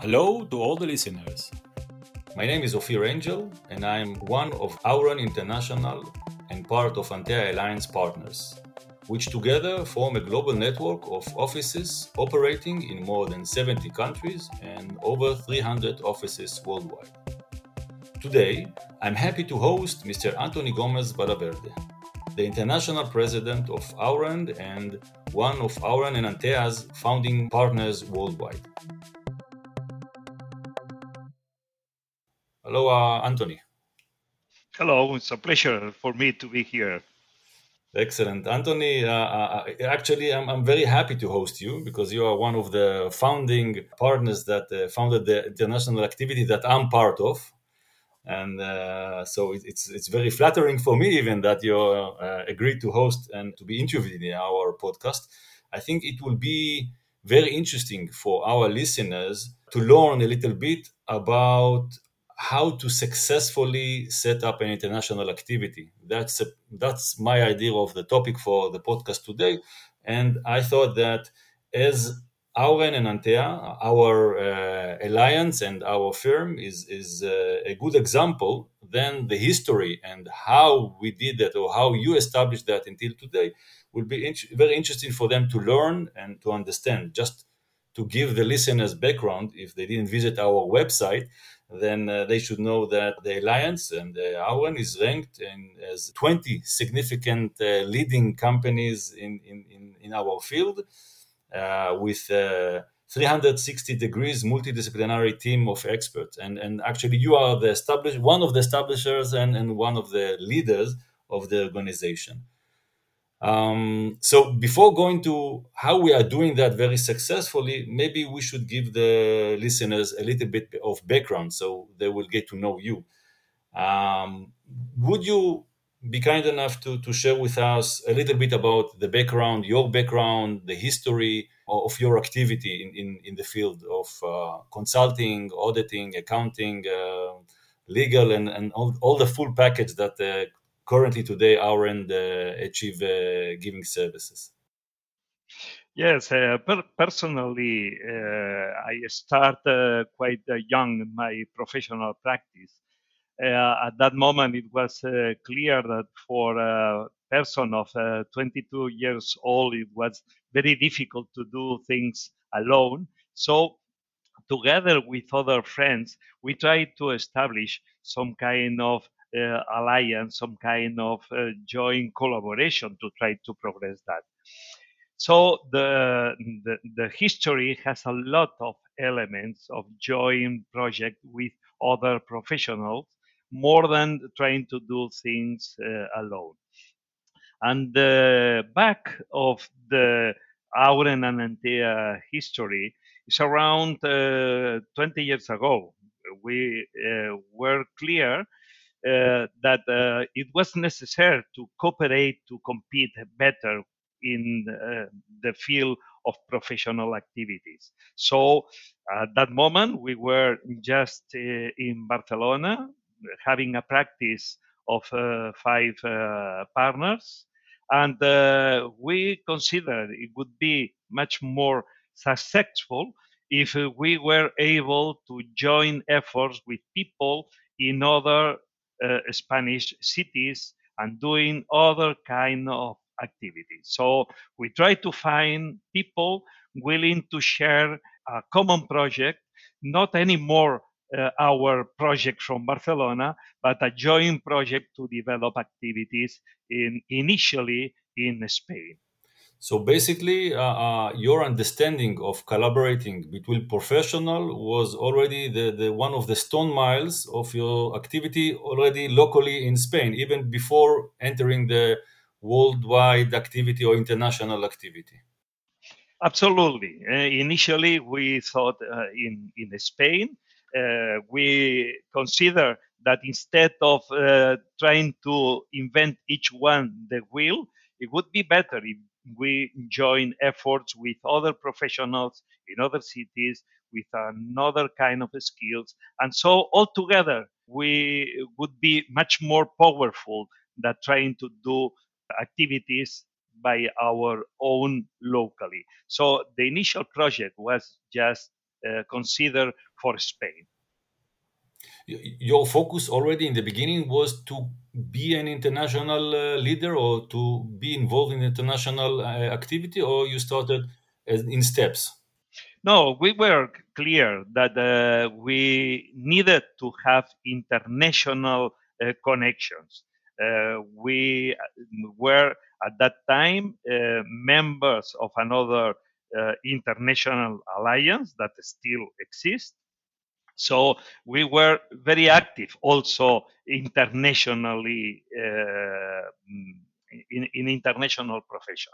Hello to all the listeners. My name is Ophir Angel, and I'm one of Auren International and part of Antea Alliance partners, which together form a global network of offices operating in more than 70 countries and over 300 offices worldwide. Today, I'm happy to host Mr. Antoni Gomez Valverde, the international president of Auren and one of Auren and Antea's founding partners worldwide. Hello, uh, Antoni. Hello, it's a pleasure for me to be here. Excellent. Antoni, uh, uh, actually, I'm, I'm very happy to host you because you are one of the founding partners that uh, founded the international activity that I'm part of. And uh, so it, it's, it's very flattering for me, even that you uh, agreed to host and to be interviewed in our podcast. I think it will be very interesting for our listeners to learn a little bit about how to successfully set up an international activity. That's a, that's my idea of the topic for the podcast today, and I thought that as Auren and Antea, our uh, alliance and our firm is is uh, a good example. Then the history and how we did that, or how you established that until today, will be very interesting for them to learn and to understand. Just to give the listeners background, if they didn't visit our website, then uh, they should know that the alliance and uh, Auren is ranked in, as 20 significant uh, leading companies in, in, in, our field uh, with uh, 360 degrees multidisciplinary team of experts. And, and actually, you are the established, one of the establishers and, and one of the leaders of the organization. Um, so before going to how we are doing that very successfully, maybe we should give the listeners a little bit of background so they will get to know you. Um, would you be kind enough to, to share with us a little bit about the background, your background, the history of your activity in, in, in the field of uh, consulting, auditing, accounting, uh, legal, and, and all, all the full package that uh, currently today Auren uh, achieve uh, giving services? Yes, uh, per- personally, I start quite young my professional practice. at that moment, it was clear that for a person of 22 years old, it was very difficult to do things alone. So, together with other friends, we tried to establish some kind of alliance, some kind of uh, joint collaboration to try to progress that. So the, the, the history has a lot of elements of joint project with other professionals more than trying to do things uh, alone. And the back of the Auren and Antea history is around uh, 20 years ago. We uh, were clear uh, that uh, it was necessary to cooperate to compete better in uh, the field of professional activities. So at that moment, we were just in Barcelona having a practice of five partners and uh, we considered it would be much more successful if we were able to join efforts with people in other uh, Spanish cities and doing other kind of activities. So we try to find people willing to share a common project, not anymore uh, our project from Barcelona, but a joint project to develop activities in initially in Spain. So basically, uh, uh, your understanding of collaborating between professional was already the, the one of the stone miles of your activity already locally in Spain, even before entering the worldwide activity or international activity. Absolutely. Uh, initially, we thought uh, in in Spain. Uh, we consider that instead of uh, trying to invent each one the wheel, it would be better if we join efforts with other professionals in other cities with another kind of skills. And so altogether, we would be much more powerful than trying to do activities by our own locally. So the initial project was just uh, considered for Spain. Your focus already in the beginning was to be an international uh, leader or to be involved in international uh, activity, or you started in steps? No, we were clear that uh, we needed to have international uh, connections. Uh, we were at that time uh, members of another uh, international alliance that still exists. So we were very active also internationally uh, in, in international profession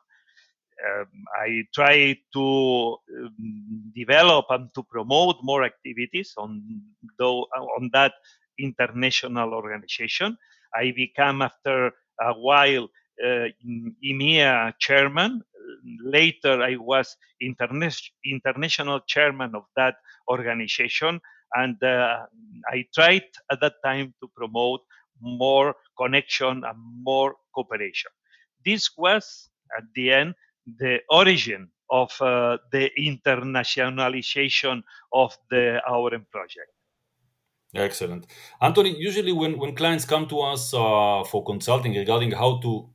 um, I try to um, develop and to promote more activities on though on that international organization. I became after a while uh, EMEA chairman. Later, I was interna- international chairman of that organization, and uh, I tried at that time to promote more connection and more cooperation. This was at the end the origin of uh, the internationalization of the Auren project. Excellent. Antoni, usually when, when clients come to us uh, for consulting regarding how to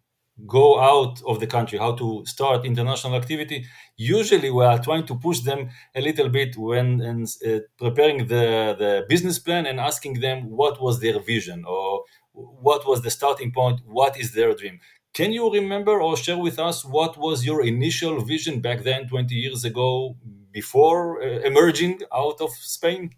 go out of the country, how to start international activity, usually we are trying to push them a little bit when and, uh, preparing the, the business plan and asking them what was their vision or what was the starting point, what is their dream. Can you remember or share with us what was your initial vision back then, 20 years ago, before uh, emerging out of Spain?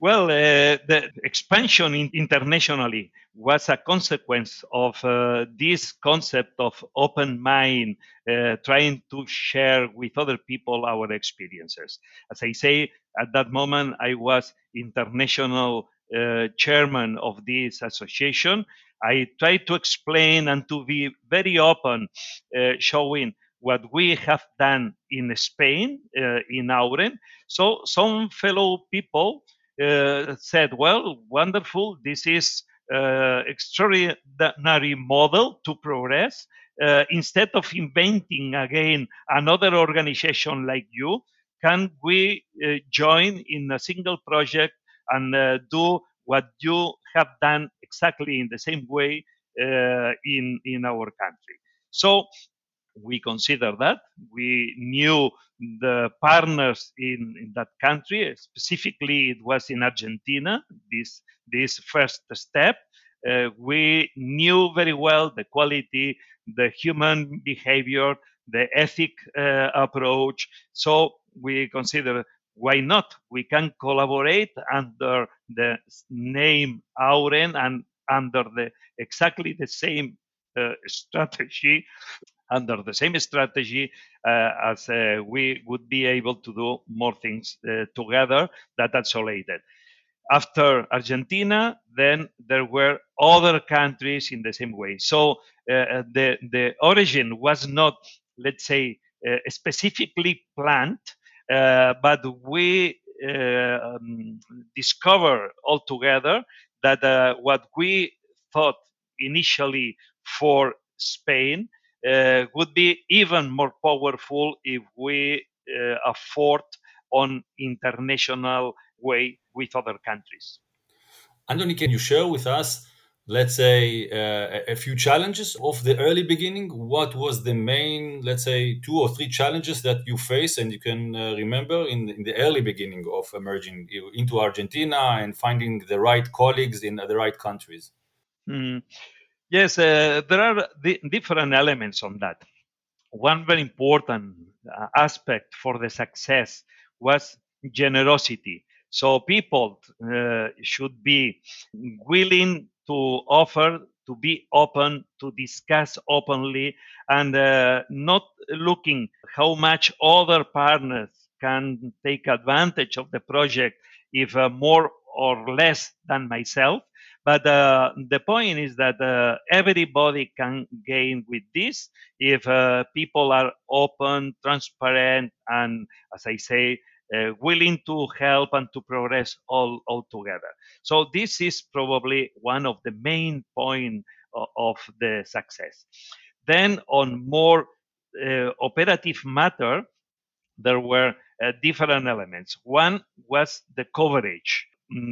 Well, uh, the expansion in internationally was a consequence of uh, this concept of open mind, uh, trying to share with other people our experiences. As I say, at that moment, I was international uh, chairman of this association, I tried to explain and to be very open, uh, showing what we have done in Spain, uh, in Auren. So some fellow people uh, said, well, wonderful, this is extraordinary model to progress. Uh, instead of inventing again another organization like you, can we uh, join in a single project and uh, do what you have done exactly in the same way uh, in in our country. So we consider that. We knew the partners in, in that country specifically it was in argentina this this first step. Uh, we knew very well the quality the human behavior the ethic uh, approach. So we consider why not? We can collaborate under the name Auren and under the exactly the same strategy, under the same strategy uh, as uh, we would be able to do more things uh, together that isolated. After Argentina, then there were other countries in the same way. So uh, the the origin was not, let's say, uh, specifically planned uh, but we uh, um, discover altogether that uh, what we thought initially for Spain uh, would be even more powerful if we uh, afford on international way with other countries. Antoni, can you share with us let's say uh, a few challenges of the early beginning what was the main let's say two or three challenges that you face and you can uh, remember in, in, the early beginning of emerging into argentina and finding the right colleagues in the right countries mm. Yes uh, there are different elements on that. One very important uh, aspect for the success was generosity. So people uh, should be willing to offer to be open to discuss openly and uh, not looking how much other partners can take advantage of the project if uh, more or less than myself but uh, the point is that uh, everybody can gain with this if uh, people are open transparent and as i say uh, willing to help and to progress all, all together. So this is probably one of the main point of, of the success. Then on more uh, operative matter, there were uh, different elements. One was the coverage.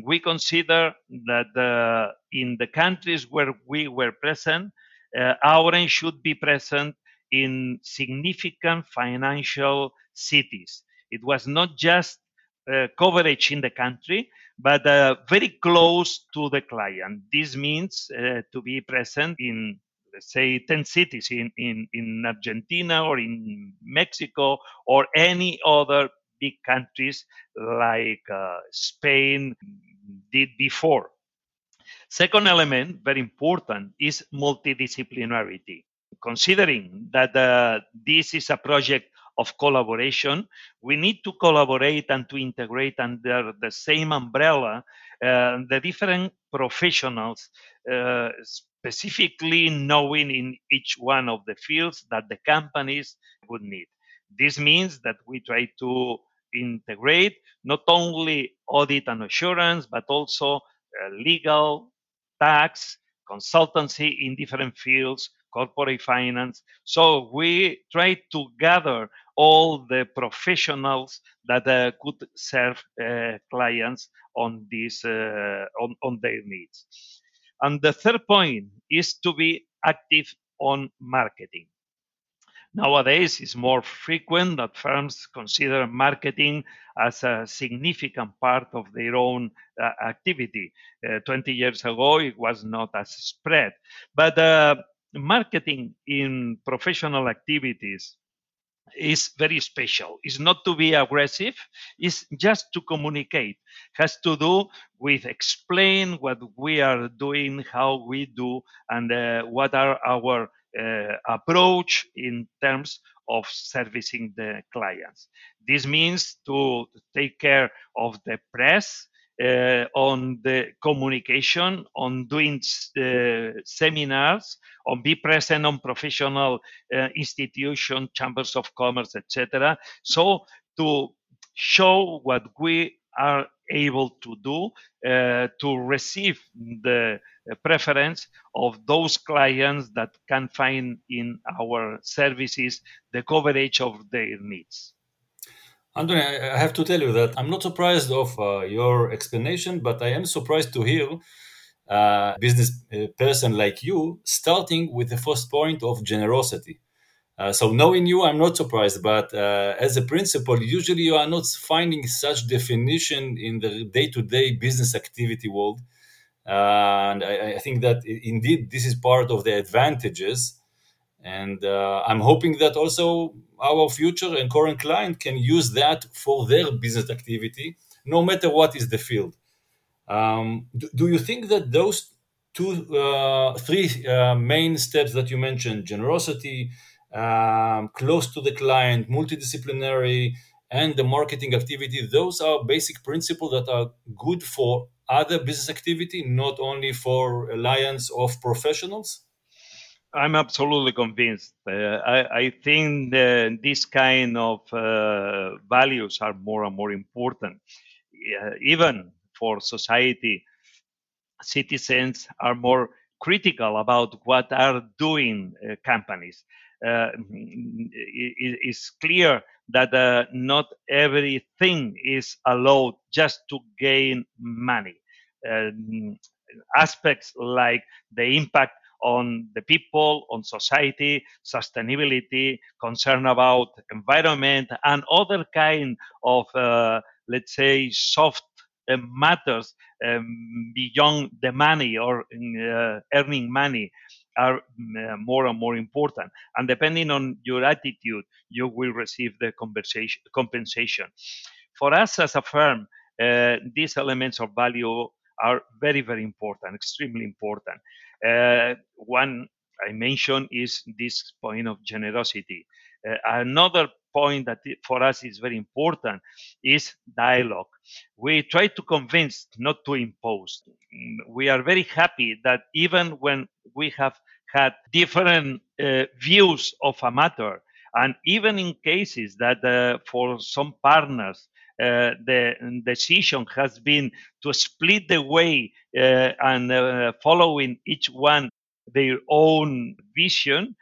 We consider that in the countries where we were present, uh, Auren should be present in significant financial cities. It was not just uh, coverage in the country, but uh, very close to the client. This means uh, to be present in, let's say, 10 cities in, in, in Argentina or in Mexico or any other big countries like uh, Spain did before. Second element, very important, is multidisciplinarity. Considering that uh, this is a project of collaboration, we need to collaborate and to integrate under the same umbrella uh, the different professionals, uh, specifically knowing in each one of the fields that the companies would need. This means that we try to integrate not only audit and assurance, but also uh, legal, tax, consultancy in different fields, corporate finance. So we try to gather all the professionals that uh, could serve uh, clients on this uh, on, on their needs. And the third point is to be active on marketing. Nowadays, it's more frequent that firms consider marketing as a significant part of their own uh, activity. Uh, 20 years ago, it was not as spread. But uh, marketing in professional activities is very special. It's not to be aggressive, it's just to communicate. Has to do with explain what we are doing, how we do, and uh, what are our approach in terms of servicing the clients. This means to take care of the press, uh, on the communication, on doing uh, seminars, on be present on professional uh, institutions, chambers of commerce, etc. So to show what we are able to do uh, to receive the preference of those clients that can find in our services the coverage of their needs. Antoni, I have to tell you that I'm not surprised of uh, your explanation, but I am surprised to hear a uh, business uh, person like you starting with the first point of generosity. Uh, so knowing you, I'm not surprised, but uh, as a principle, usually you are not finding such definition in the day-to-day business activity world. Uh, and I, I, think that indeed this is part of the advantages and uh, I'm hoping that also our future and current client can use that for their business activity, no matter what is the field. Um, do, do, you think that those two, uh, three uh, main steps that you mentioned generosity, um, close to the client, multidisciplinary, and the marketing activity those are basic principles that are good for other business activity, not only for alliance of professionals? I'm absolutely convinced. Uh, I, I, think this kind of uh, values are more and more important, uh, even for society. Citizens are more critical about what are doing uh, companies. Uh, it's clear that uh, not everything is allowed just to gain money. aspects like the impact on the people, on society, sustainability, concern about environment, and other kind of, uh, let's say, soft uh, matters um, beyond the money or uh, earning money are uh, more and more important. And depending on your attitude, you will receive the compensation. For us as a firm, uh, these elements of value are very, very important, extremely important. Uh, one I mentioned is this point of generosity. Uh, another point that for us is very important is dialogue. We try to convince, not to impose. We are very happy that even when we have had different uh, views of a matter, and even in cases that uh, for some partners uh, the decision has been to split the way uh, and uh, following each one their own vision,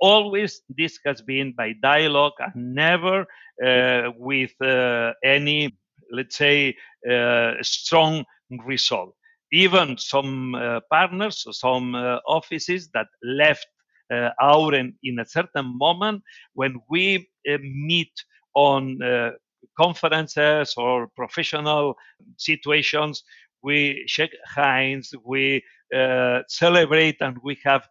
always this has been by dialogue and never uh, with uh, any, let's say, uh, strong result. Even some uh, partners, some uh, offices that left uh, Auren in a certain moment when we meet on conferences or professional situations, we shake hands, we uh, celebrate, and we have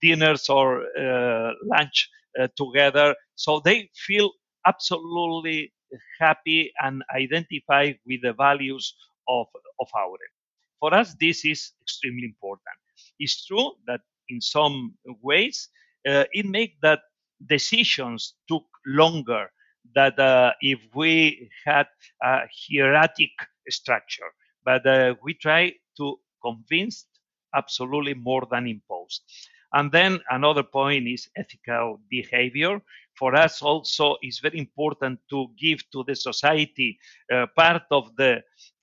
dinners or uh, lunch uh, together. So they feel absolutely happy and identify with the values of, of Auren. For us, this is extremely important. It's true that in some ways uh, it makes that decisions took longer that uh, if we had a hieratic structure, but uh, we try to convince absolutely more than impose. And then another point is ethical behavior. For us, also, it's very important to give to the society uh, part of the,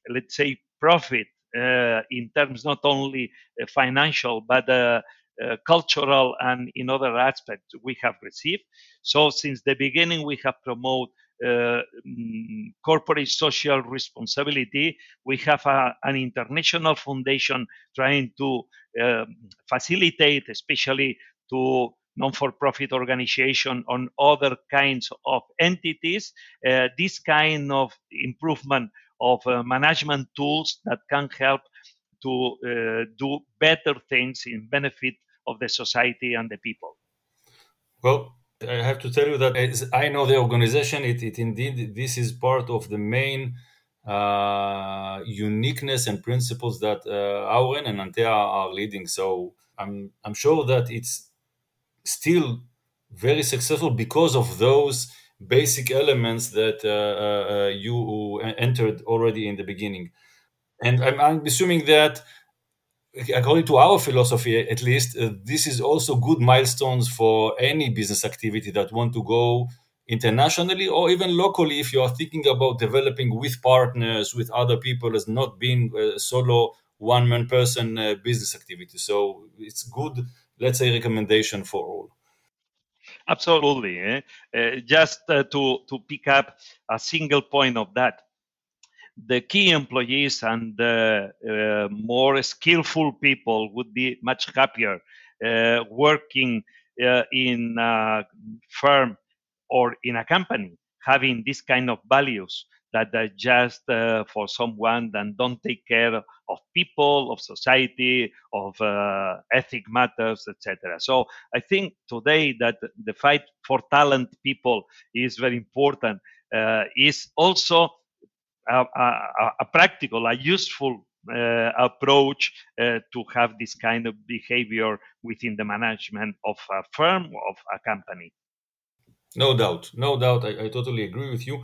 let's say, profit uh, in terms not only uh, financial but uh, uh, cultural and in other aspects we have received. So since the beginning, we have promoted uh, mm, corporate social responsibility. We have a, an international foundation trying to uh, facilitate, especially to non-for-profit organization on other kinds of entities, uh, this kind of improvement of uh, management tools that can help to uh, do better things in benefit of the society and the people. Well, I have to tell you that I know the organization, it, it indeed this is part of the main uh, uniqueness and principles that uh, Auren and Antea are leading. So I'm I'm sure that it's still very successful because of those basic elements that uh, uh, uh you entered already in the beginning. And I'm, I'm assuming that according to our philosophy at least uh, this is also good milestones for any business activity that want to go internationally or even locally if you are thinking about developing with partners with other people as not being a solo one man person uh, business activity. So it's good let's say recommendation for all. Absolutely eh? uh, just uh, to to pick up a single point of that the key employees and the uh, more skillful people would be much happier uh, working uh, in a firm or in a company having this kind of values that are just uh, for someone that don't take care of people, of society, of uh, ethic matters, etc. So I think today that the fight for talent people is very important. Uh, is also a, a, practical, a useful uh, approach uh, to have this kind of behavior within the management of a firm of a company. No doubt, no doubt. I, I totally agree with you.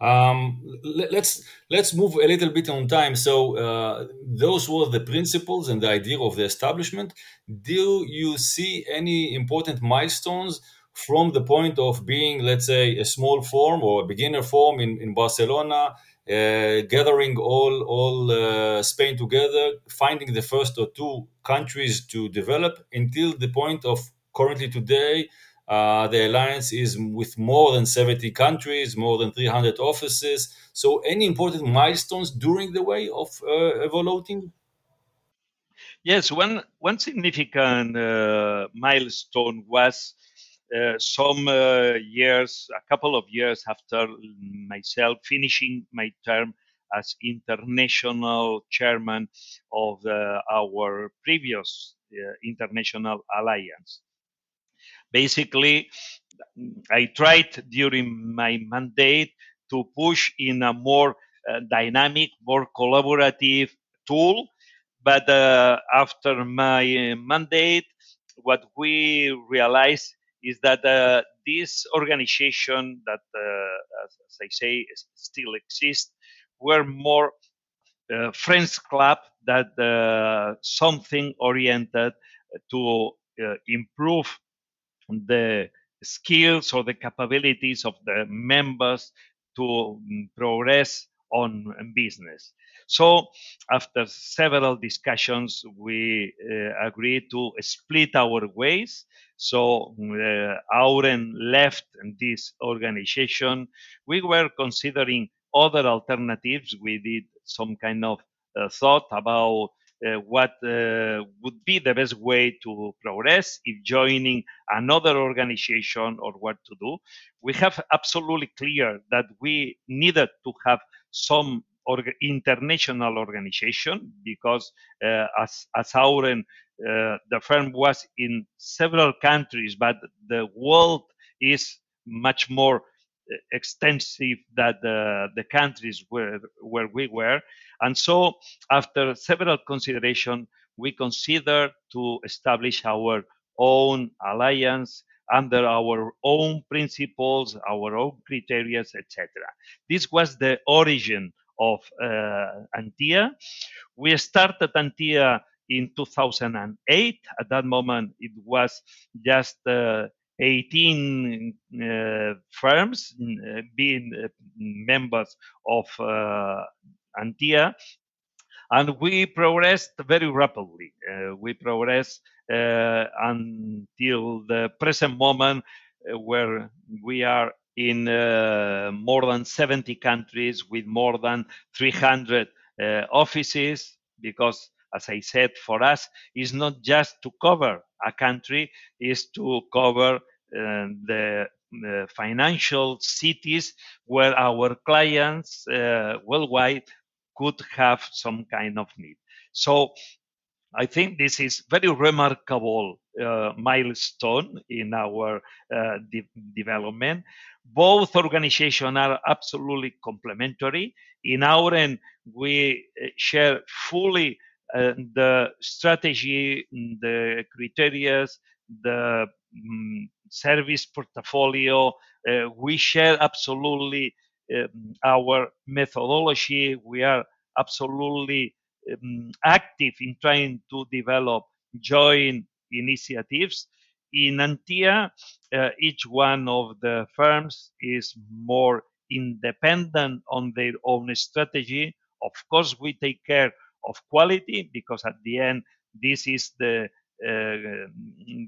Um, let's let's move a little bit on time. So uh, those were the principles and the idea of the establishment. Do you see any important milestones from the point of being, let's say, a small form or a beginner form in, in Barcelona? Uh, gathering all all uh, Spain together, finding the first or two countries to develop until the point of currently today. Uh, the alliance is with more than 70 countries, more than 300 offices. So, any important milestones during the way of uh, evoluting? Yes, one one significant uh, milestone was uh, some uh, years, a couple of years after myself finishing my term as international chairman of uh, our previous uh, international alliance. Basically, I tried during my mandate to push in a more uh, dynamic, more collaborative tool. But after my mandate, what we realized is that uh, this organization that, uh, as, as, I say, still exists, were more uh, friends club that uh, something oriented to uh, improve the skills or the capabilities of the members to um, progress on business. So after several discussions, we uh, agreed to split our ways. So uh, Auren left this organization. We were considering other alternatives. We did some kind of uh, thought about uh, what uh, would be the best way to progress if joining another organization or what to do. We have absolutely clear that we needed to have some international organization because uh, as, as Auren, uh, the firm was in several countries, but the world is much more extensive than the, the countries where, where we were. And so after several consideration, we consider to establish our own alliance under our own principles, our own criteria, etc. This was the origin of uh, Antea. We started Antea in 2008. At that moment, it was just uh, 18 uh, firms uh, being uh, members of Antea. And we progressed very rapidly. We progressed until the present moment where we are in more than 70 countries with more than 300 offices because as I said, for us is not just to cover a country, is to cover uh, the uh, financial cities where our clients uh, worldwide could have some kind of need. So I think this is very remarkable uh, milestone in our uh, de- development. Both organizations are absolutely complementary. In Auren, we share fully uh, the strategy, the criteria, the um, service portfolio. Uh, we share absolutely um, our methodology. We are absolutely um, active in trying to develop joint initiatives. In Antea, uh, each one of the firms is more independent on their own strategy. Of course, we take care of quality because at the end, this is the uh,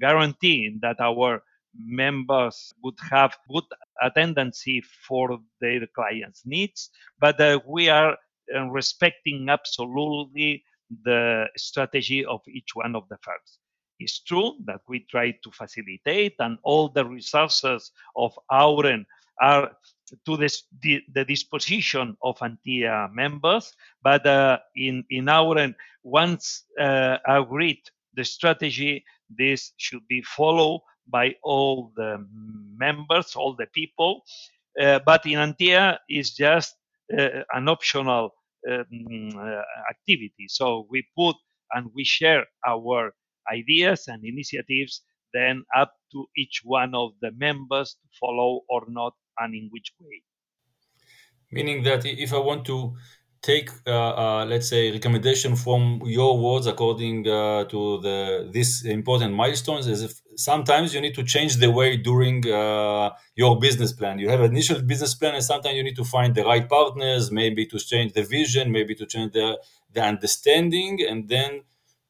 guarantee that our members would have good attendance for their clients' needs, but uh, we are uh, respecting absolutely the strategy of each one of the firms. It's true that we try to facilitate, and all the resources of Auren are to this, the, the, disposition of Antea members, but uh, in in Auren, once uh, agreed the strategy, this should be followed by all the members, all the people. Uh, but in Antea, is just uh, an optional um, uh, activity. So we put and we share our ideas and initiatives then up to each one of the members to follow or not and in which way. Meaning that if I want to take, uh, uh, let's say, recommendation from your words according uh, to the this important milestones, is if sometimes you need to change the way during uh, your business plan. You have an initial business plan, and sometimes you need to find the right partners, maybe to change the vision, maybe to change the the understanding, and then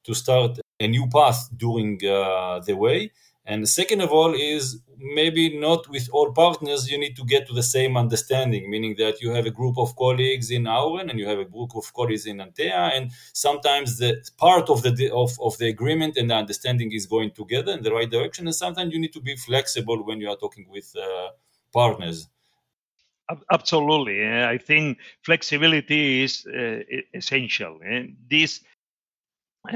to start a new path during uh, the way. And second of all is maybe not with all partners you need to get to the same understanding, meaning that you have a group of colleagues in Auren and you have a group of colleagues in Antea, and sometimes the part of the of, of the agreement and the understanding is going together in the right direction, and sometimes you need to be flexible when you are talking with uh, partners. Absolutely, I think flexibility is uh, essential. And this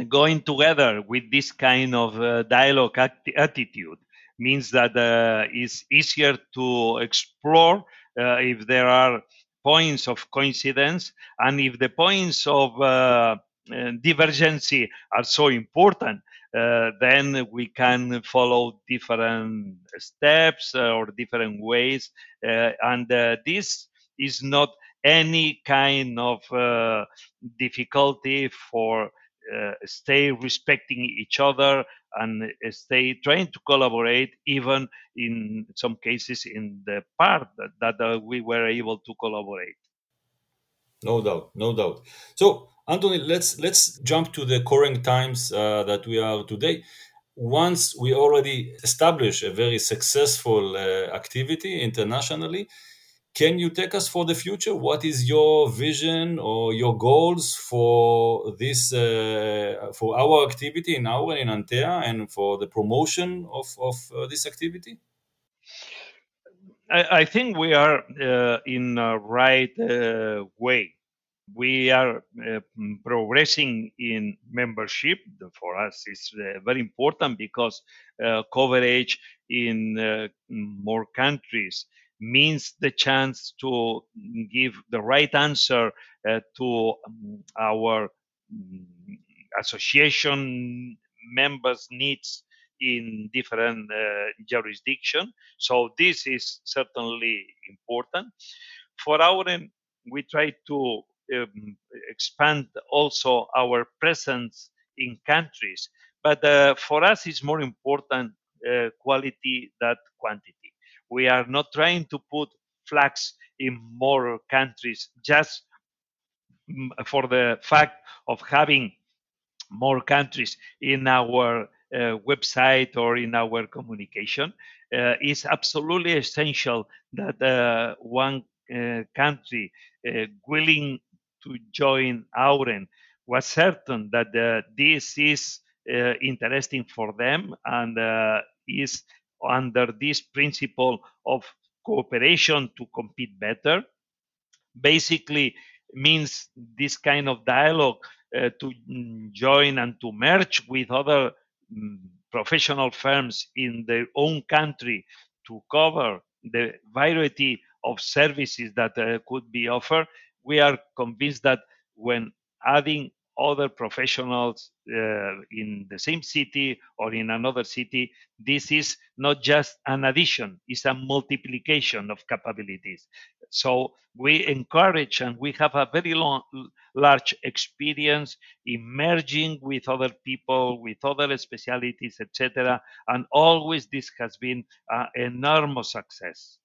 going together with this kind of uh, dialogue attitude means that uh, it's easier to explore uh, if there are points of coincidence and if the points of uh, uh, divergency are so important uh, then we can follow different steps or different ways and this is not any kind of difficulty for uh, stay respecting each other and uh, stay trying to collaborate even in some cases in the part that, that uh, we were able to collaborate No doubt, no doubt. So, Antoni, let's let's jump to the current times uh, that we are today. Once we already establish a very successful uh, activity internationally, can you take us for the future? What is your vision or your goals for this uh, for our activity in our in Antea and for the promotion of of uh, this activity? I, I think we are uh, in the right uh, way. We are uh, progressing in membership. For us, it's uh, very important because coverage in more countries means the chance to give the right answer to um, our um, association members' needs in different uh, jurisdiction. So this is certainly important. For Auren we try to um, expand also our presence in countries, but uh, for us it's more important uh, quality than quantity. We are not trying to put flags in more countries just for the fact of having more countries in our uh, website or in our communication. Uh, it's absolutely essential that uh, one country willing to join Auren was certain that this is interesting for them and is under this principle of cooperation to compete better basically means this kind of dialogue uh, to mm, join and to merge with other Mm, professional firms in their own country to cover the variety of services that uh, could be offered, we are convinced that when adding other professionals uh, in the same city or in another city, this is not just an addition, it's a multiplication of capabilities. So we encourage and we have a very long, large experience in merging with other people, with other specialities, etc. And always this has been an enormous success.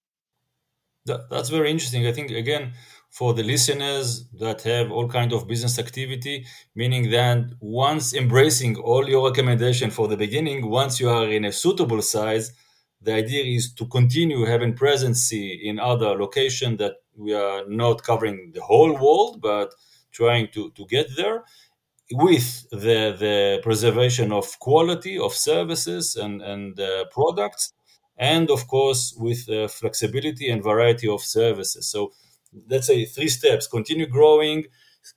That, that's very interesting. I think again for the listeners that have all kind of business activity, meaning that once embracing all your recommendation for the beginning, once you are in a suitable size, the idea is to continue having presence in other locations that we are not covering the whole world, but trying to, to get there with the, the preservation of quality of services and, and uh, products and of course with uh, flexibility and variety of services. So let's say three steps continue growing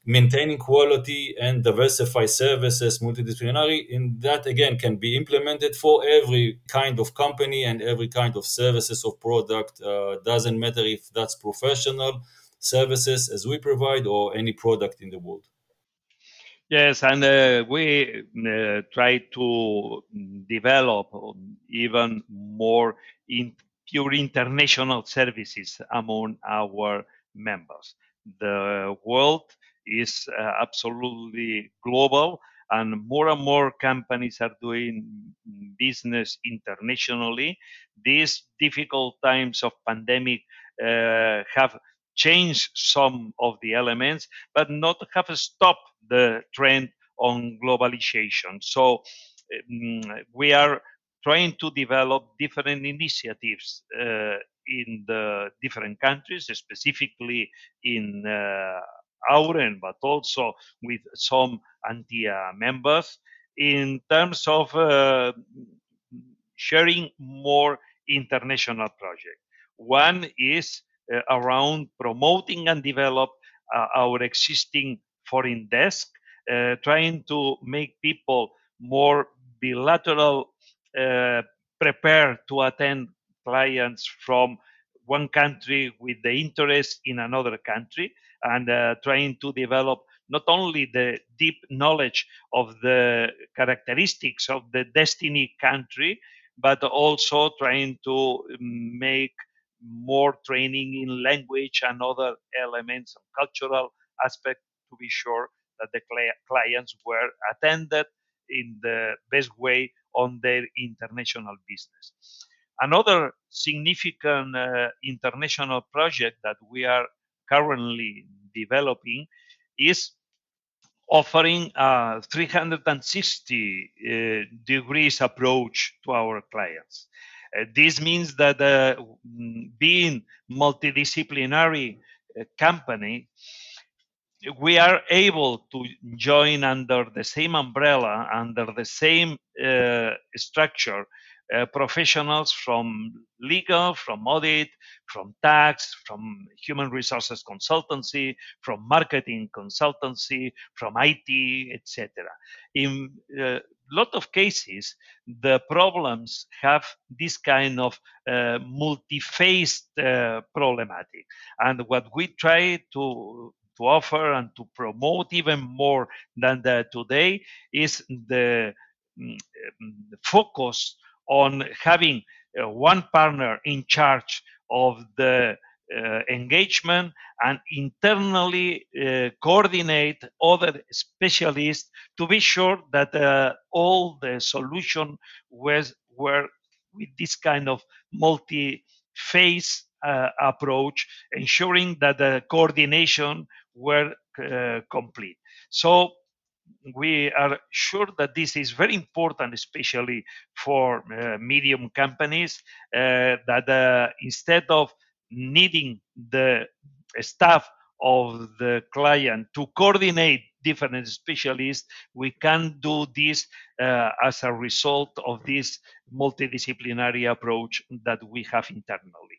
maintaining quality and diversify services multidisciplinary. And that again can be implemented for every kind of company and every kind of services or product. Uh, doesn't matter if that's professional services as we provide or any product in the world Yes, and uh, we uh, try to develop even more in pure international services among our members. The world is uh, absolutely global, and more and more companies are doing business internationally. These difficult times of pandemic uh, have changed some of the elements, but not have stopped the trend on globalization. So um, we are trying to develop different initiatives uh, in the different countries, specifically in uh, Auren, but also with some Antea members, in terms of uh, sharing more international projects. One is uh, around promoting and develop uh, our existing foreign desk, uh, trying to make people more bilateral, uh, prepared to attend clients from one country with the interest in another country, and uh, trying to develop not only the deep knowledge of the characteristics of the destiny country, but also trying to make more training in language and other elements of cultural aspect be sure that the clients were attended in the best way on their international business. Another significant uh, international project that we are currently developing is offering a 360 uh, degrees approach to our clients. Uh, this means that uh, being multidisciplinary uh, company, we are able to join under the same umbrella, under the same uh, structure, uh, professionals from legal, from audit, from tax, from human resources consultancy, from marketing consultancy, from IT, etc. In a uh, lot of cases, the problems have this kind of uh, multi-faced uh, problematic. And what we try to to offer and to promote even more than today is the, the focus on having uh, one partner in charge of the uh, engagement and internally uh, coordinate other specialists to be sure that uh, all the solution was were with this kind of multi-phase uh, approach, ensuring that the coordination were uh, complete. So we are sure that this is very important, especially for uh, medium companies, uh, that uh, instead of needing the staff of the client to coordinate different specialists, we can do this uh, as a result of this multidisciplinary approach that we have internally.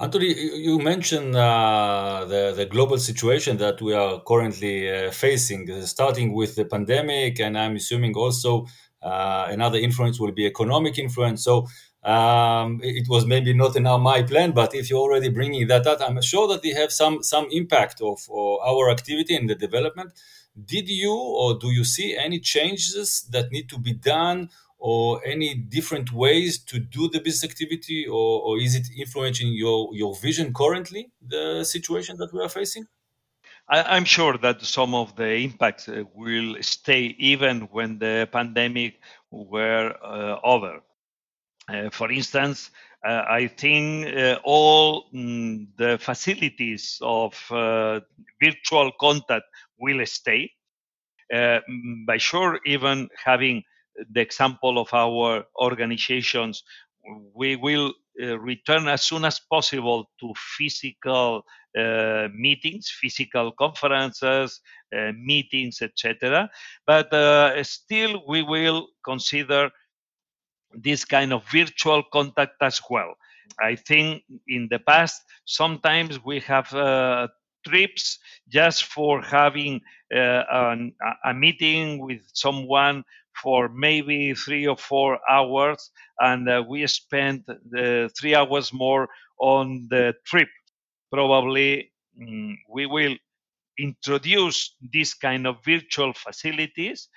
Antoni, you mentioned uh, the, the global situation that we are currently uh, facing, uh, starting with the pandemic, and I'm assuming also uh, another influence will be economic influence. So um, it was maybe not in my plan, but if you're already bringing that up, I'm sure that they have some some impact of our activity in the development. Did you or do you see any changes that need to be done or any different ways to do the business activity or, or is it influencing your, your vision currently the situation that we are facing I, am sure that some of the impacts uh, will stay even when the pandemic were uh, over. Uh, for instance, uh, I think uh, all mm, the facilities of uh, virtual contact will stay. by sure, even having the example of our organizations, we will uh, return as soon as possible to physical uh, meetings, physical conferences, uh, meetings, etc. But uh, still, we will consider this kind of virtual contact as well. I think in the past, sometimes we have uh, trips just for having uh, an, a meeting with someone for maybe three or four hours, and uh, we spent three hours more on the trip. Probably mm, we will introduce this kind of virtual facilities.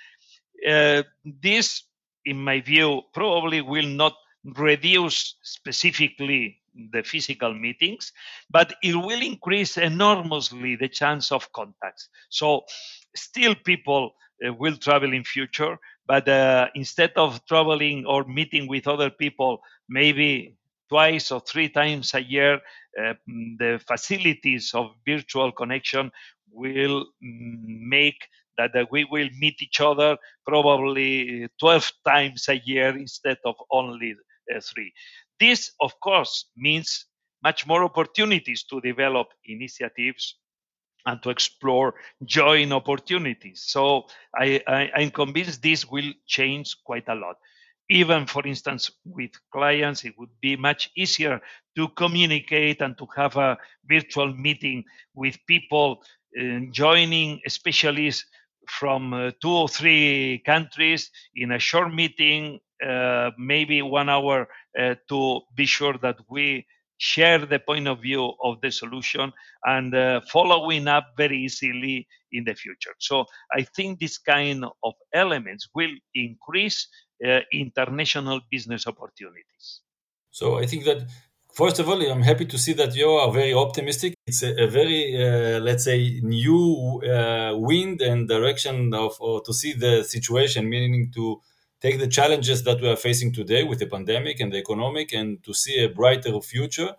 Uh, this, in my view, probably will not reduce specifically the physical meetings, but it will increase enormously the chance of contacts. So, still, people will travel in future, but uh, instead of traveling or meeting with other people, maybe twice or three times a year, uh, the facilities of virtual connection will make that uh, we will meet each other probably 12 times a year instead of only uh, three. This, of course, means much more opportunities to develop initiatives and to explore joint opportunities. So I, I, am convinced this will change quite a lot. Even, for instance, with clients, it would be much easier to communicate and to have a virtual meeting with people uh, joining specialists from uh, two or three countries in a short meeting, uh, maybe one hour, to be sure that we share the point of view of the solution and uh, following up very easily in the future. So I think this kind of elements will increase uh, international business opportunities. So I think that first of all, I'm happy to see that you are very optimistic. It's a, a very, uh, let's say, new uh, wind and direction of to see the situation, meaning to take the challenges that we are facing today with the pandemic and the economic and to see a brighter future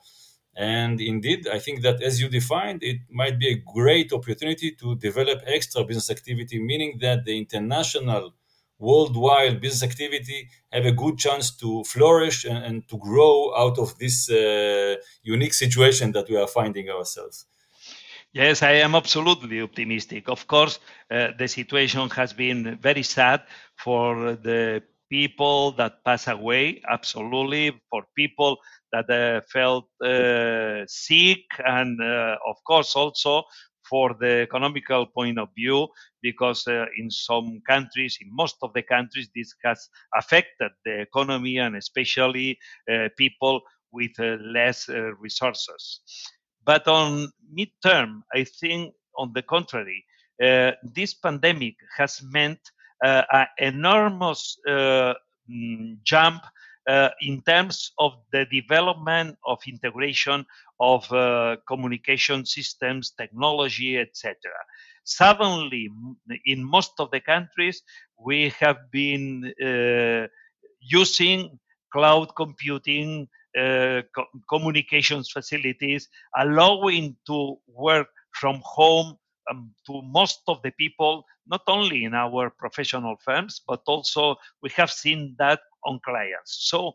And indeed, I think that as you defined, it might be a great opportunity to develop extra business activity, meaning that the international, worldwide business activity have a good chance to flourish and, and to grow out of this uh, unique situation that we are finding ourselves. Yes, I am absolutely optimistic. Of course, uh, the situation has been very sad for the people that pass away, absolutely, for people that uh, felt uh, sick, and uh, of course also for the economical point of view, because uh, in some countries, in most of the countries, this has affected the economy and especially uh, people with uh, less resources. But on midterm, I think, on the contrary, this pandemic has meant an enormous mm, jump uh, in terms of the development of integration of uh, communication systems, technology, etc. Suddenly, in most of the countries, we have been uh, using cloud computing, uh, co- communications facilities, allowing to work from home um, to most of the people, not only in our professional firms, but also we have seen that on clients. So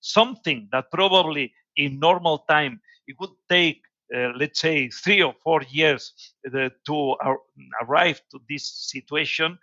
something that probably in normal time it would take uh, let's say three or four years uh, to ar- arrive to this situation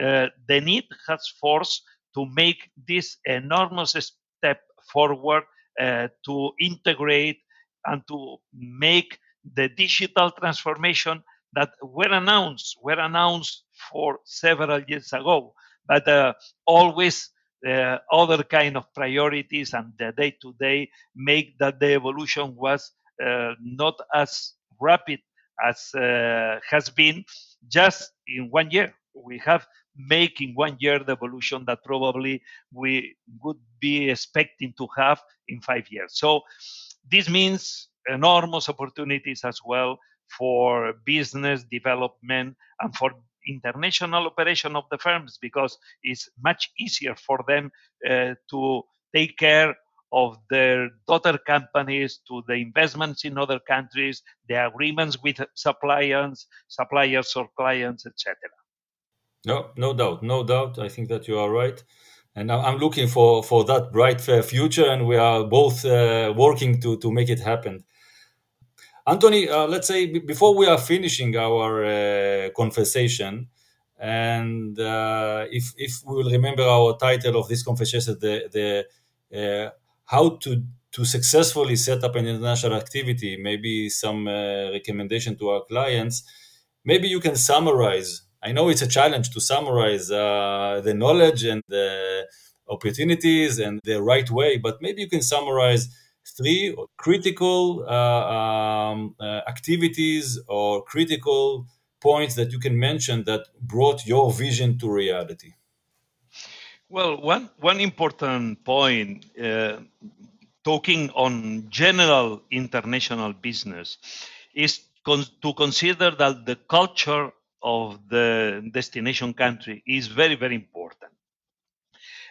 uh, the need has forced to make this enormous step forward to integrate and to make the digital transformation that were announced were announced for several years ago but uh, always uh, other kind of priorities and the day to day make that the evolution was uh, not as rapid as uh, has been just in one year. We have making one year the evolution that probably we would be expecting to have in five years. So this means enormous opportunities as well for business development and for international operation of the firms because it's much easier for them uh, to take care of their daughter companies to the investments in other countries, the agreements with suppliers, suppliers or clients, etc. No, no doubt, no doubt. I think that you are right, and I'm looking for for that bright future, and we are both uh, working to to make it happen. Antoni, uh, let's say before we are finishing our uh, conversation, and uh, if if we will remember our title of this conversation, the the uh, how to to successfully set up an international activity, maybe some uh, recommendation to our clients. Maybe you can summarize. I know it's a challenge to summarize uh, the knowledge and the opportunities and the right way, but maybe you can summarize three critical uh, um, uh, activities or critical points that you can mention that brought your vision to reality? Well, one one important point, uh, talking on general international business, is con- to consider that the culture of the destination country is very very important.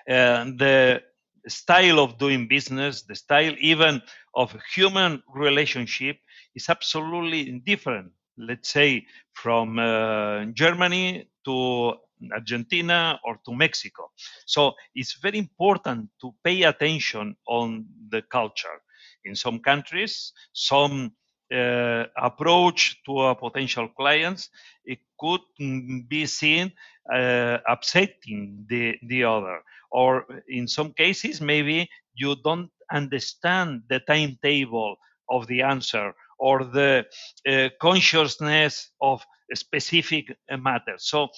Uh, the style of doing business, the style even of human relationship is absolutely different. Let's say from uh, Germany to Argentina or to Mexico. So it's very important to pay attention on the culture. In some countries, some uh, approach to a potential clients, it could be seen uh, upsetting the, the other. Or in some cases, maybe you don't understand the timetable of the answer or the uh, consciousness of specific matters. So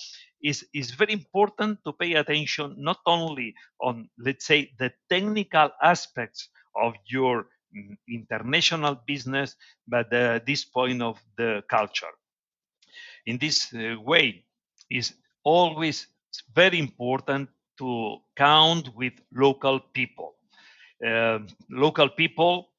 it's, it's very important to pay attention not only on, let's say, the technical aspects of your international business, but uh, this point of the culture. In this uh, way, is always very important to count with local people. Uh, local people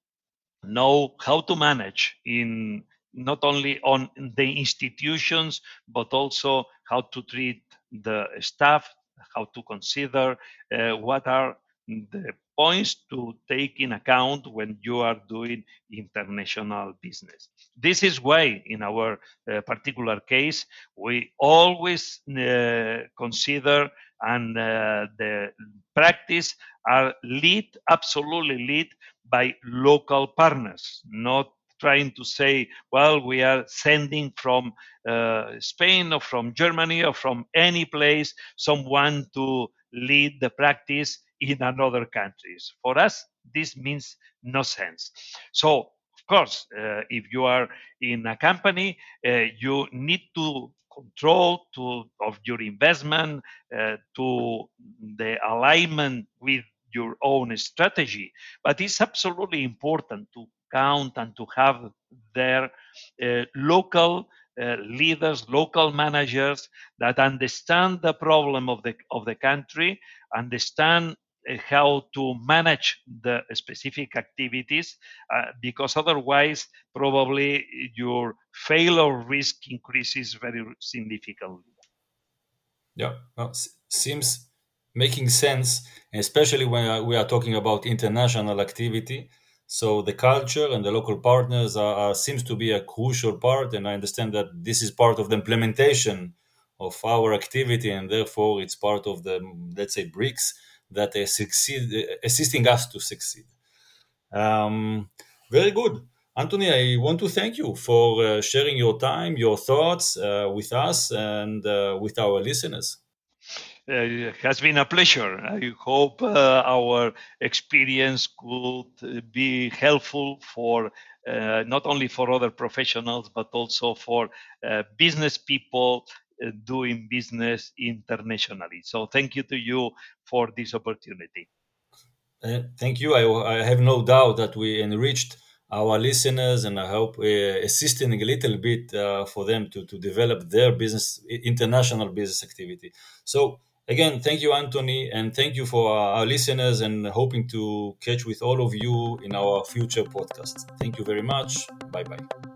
know how to manage in not only on the institutions but also how to treat the staff how to consider uh, what are the points to take in account when you are doing international business. This is why, in our uh, particular case, we always uh, consider and uh, the practice are lead, absolutely lead by local partners, not trying to say, well, we are sending from uh, Spain or from Germany or from any place someone to lead the practice in another countries. For us, this means no sense. So, of course, uh, if you are in a company, uh, you need to control to, of your investment uh, to the alignment with your own strategy. But it's absolutely important to count and to have their uh, local uh, leaders, local managers that understand the problem of the of the country, understand how to manage the specific activities, uh, because otherwise, probably your failure risk increases very significantly. Yeah, well, seems making sense, especially when we are talking about international activity. So the culture and the local partners are, are, seems to be a crucial part, and I understand that this is part of the implementation of our activity, and therefore it's part of the let's say bricks that uh, succeed, uh, assisting us to succeed. Um, very good. Antoni, I want to thank you for uh, sharing your time, your thoughts uh, with us and uh, with our listeners. Uh, it has been a pleasure. I hope uh, our experience could be helpful for uh, not only for other professionals but also for business people doing business internationally. So thank you to you for this opportunity. Uh, thank you. I, I, have no doubt that we enriched our listeners and I hope we're assisting a little bit uh, for them to, to develop their business, international business activity. So again, thank you, Antoni, and thank you for our listeners and hoping to catch with all of you in our future podcast. Thank you very much. Bye bye.